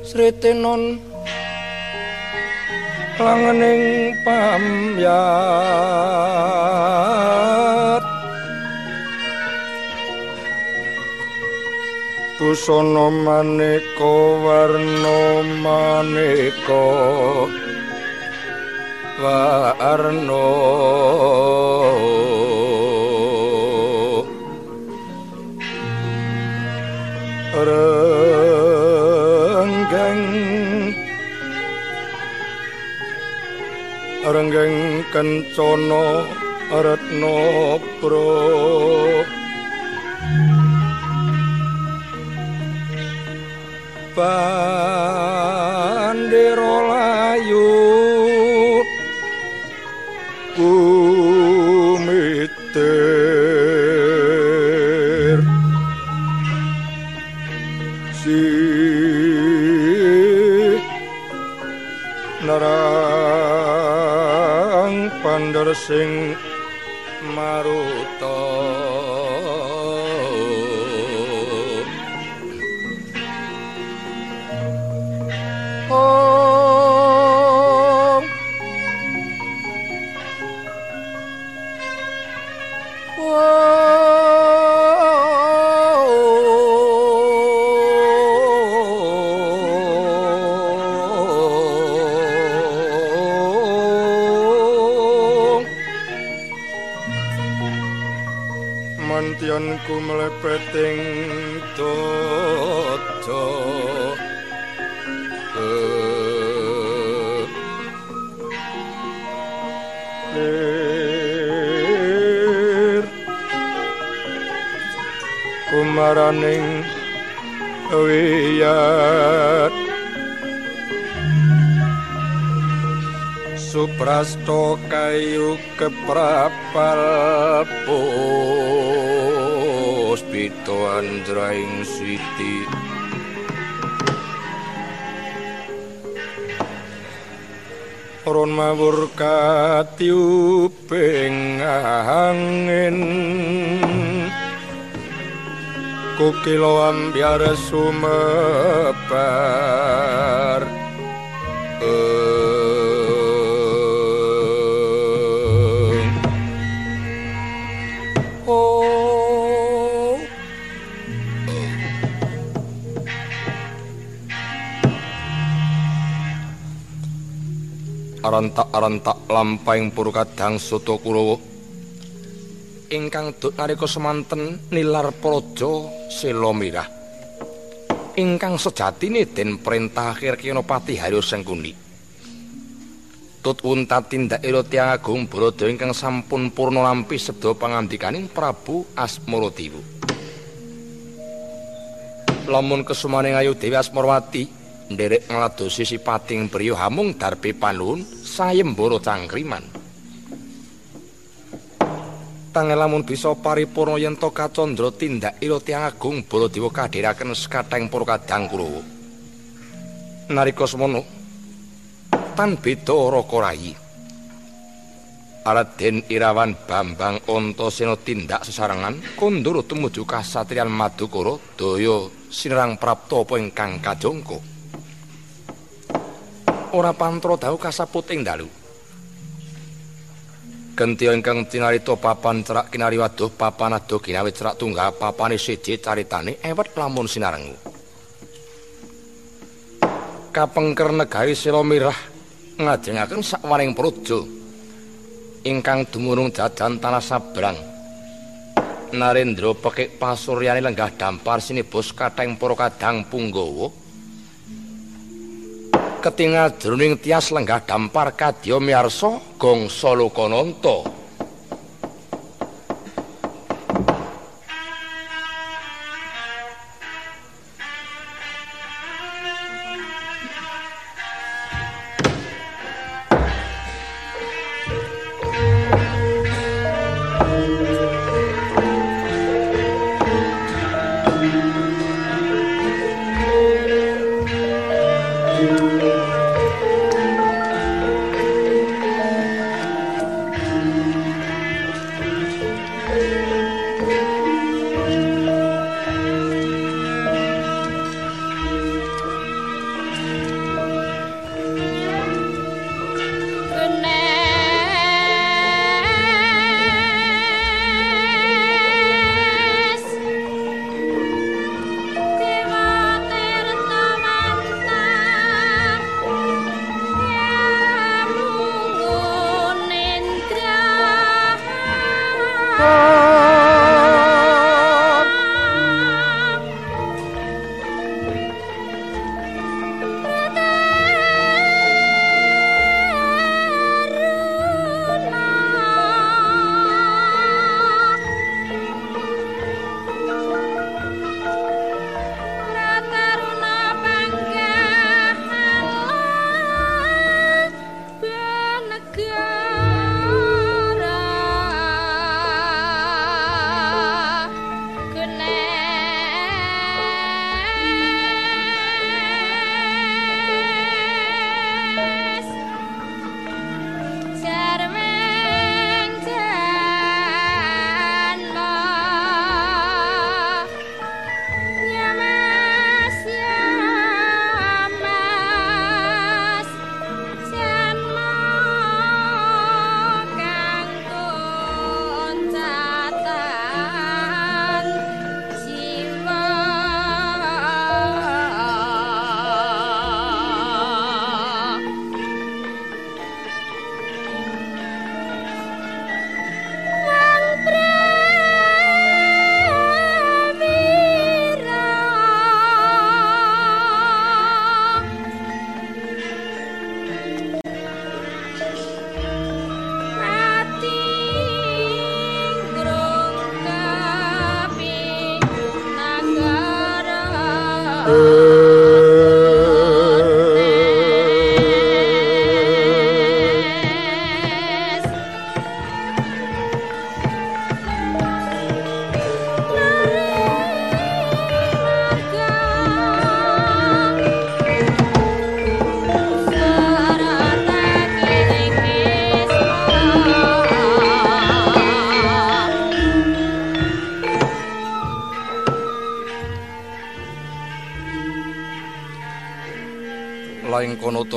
Sritenon langening pamyat Busana maneka warna maneka warna kencana retna pro bandera layu kumitir sing maruta. Om mlepeting dodo lir. Kumaraning wiyat suprasto kayu keprapal puspito andraing siti. Ron mawur katiuping angin. Kukilo ambyar sumebar arantak-arantak lampaing purkadang soto kulawa ingkang duk nalika semanten nilar praja sela mirah. Ingkang sejatine den perintah akhir Kinopati Haryo Sengkuni. Tut untat tindakira tiyang agung Barada ingkang sampun purna lampi sedaya pangandikaning Prabu Asmaradewa. Lamun kesumaning ayu Dewi Asmarawati nderek ngladosi sipating priya hamung darbe panuwun sayembara cangkriman. Tangelamun bisa paripurna yen to kacandra tindak ira tiyang agung Baladewa kadhiraken sekathing para kadang Kurawa. Nalika semono tan beda Raka Rayi. Raden Irawan Bambang Antasena tindak sesarengan kondur tumuju kasatriyan Madukara daya sinarang prapta apa ingkang kajangka. Ora pantro dawuh kasaput ing dalu. Genti ingkang cinarita papan cerak kinari waduh papan ado ginawi cerak tunggal papane siji caritane ewet lamun sinarengu. Kapengker negari Sela Mirah ngajengaken sakwaring praja ingkang dumunung jajan tanah sabrang. Narendra pekik pasuryane lenggah dampar sinebus katheng para kadang Punggawa. Ketingal jroning tias lenggah dampar kadya miarsa gangsa lokananta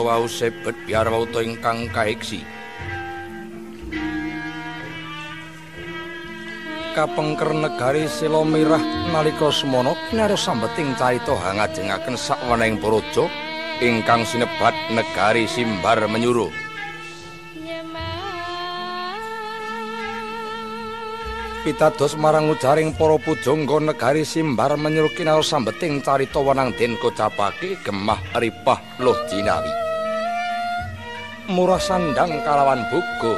wau sebet biar wau to ingkang kaeksi. Kapengker negari sila mirah nalika semana kinaro sambeting carita hangajengaken sakweneng praja ingkang sinebat negari simbar menyuruh. Pitados marang ujaring para pujangga negari simbar menyuruh kinaro sambeting carita wenang den kocapake gemah ripah loh jinawi murah sandang kalawan bugo.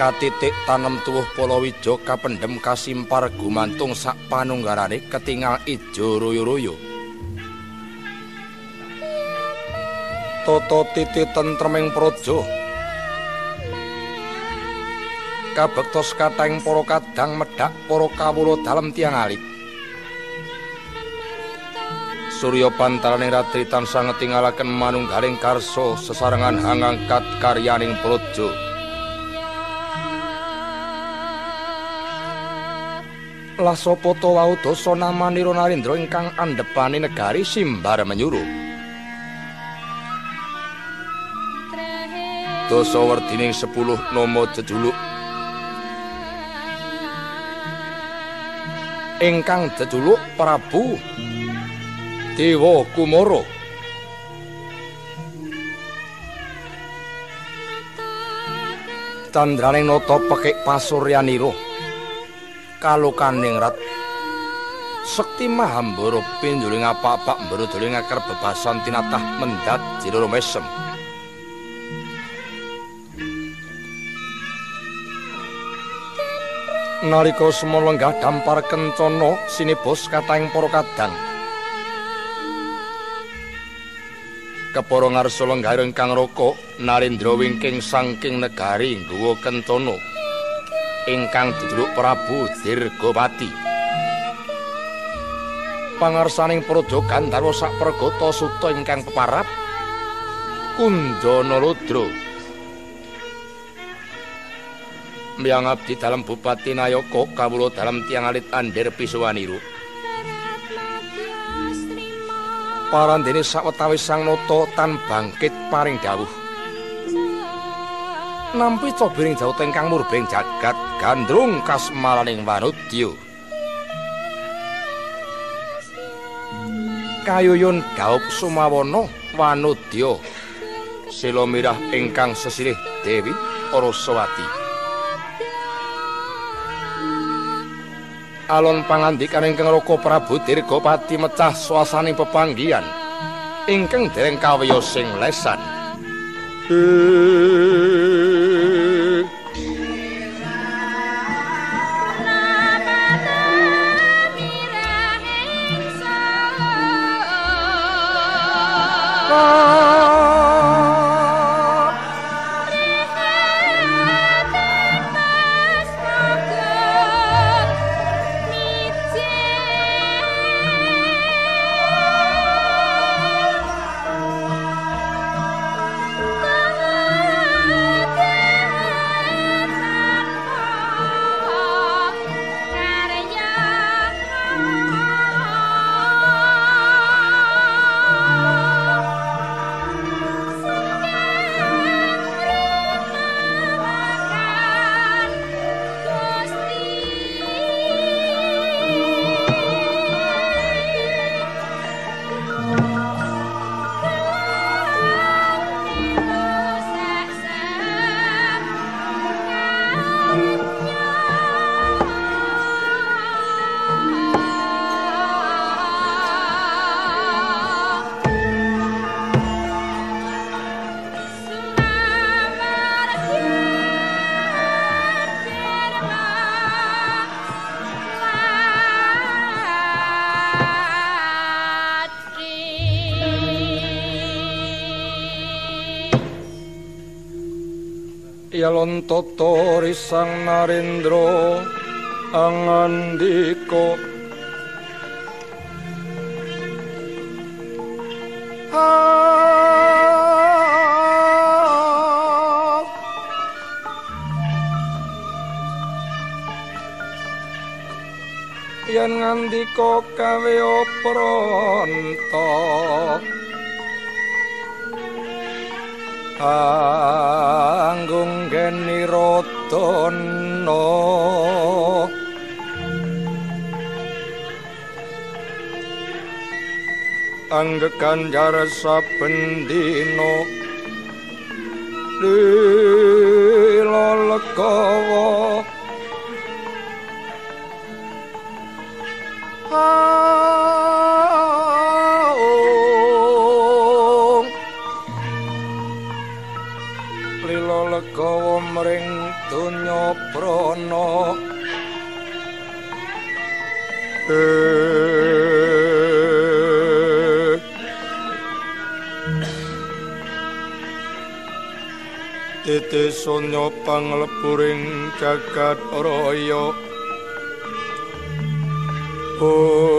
Katitik tanem tuwuh palawija kapendhem kasimpar gumantung sak panunggarane ketingal ijo royo-royo. Toto titi tentreming praja. Kabektos kathahing para kadang medhak para kawula dalem tiang alit. Surya pantarane ratri tansah ngetingalaken manunggaling karso sesarengan hangangkat karyaning praja. Lah sapa to wau dosa namanira Narendra ingkang andhepani negari Simbar menyuruh. Dosa werdining 10 nama jejuluk ingkang jejuluk Prabu Dewa Kumara Candraning nata pekik pasuryanira kalukaning rat Sekti Mahambara pinjuling apa-apa mburu doling akar bebasan tinatah mendat jero mesem. Nalika semana lenggah dampar kencana sinebos katahing para kadang kepara ngarsa lenggah ingkang raka narendra wingking saking negari nggawa kencana ingkang duduk Prabu Dirgapati pangarsaning praja Gandharwa sak pergata suta ingkang peparap Kundana Rudra miyang abdi dalam Bupati Nayaka kawula dalam tiang alit Andir Pisuwaniru. Parandene sawetawis sang nata tan bangkit paring dawuh. Nampi cobiring jauh tengkang murbeng jagat gandrung kasmalaning wanudya. Kayuyun gaup sumawana wanudya. Sila mirah ingkang sesirih Dewi Arasawati. Alon pangandikan ingkang Raka Prabu Dirgapati mecah suasaning pepanggihan ingkang dereng kawya sing lesan. Yalon toto risang narendra angandika. Yen ngandika gawe pronto anggung geni rotono anggekan jar saben dino lilo lekowo prana Tete sonya panglepuring jagat raya Oh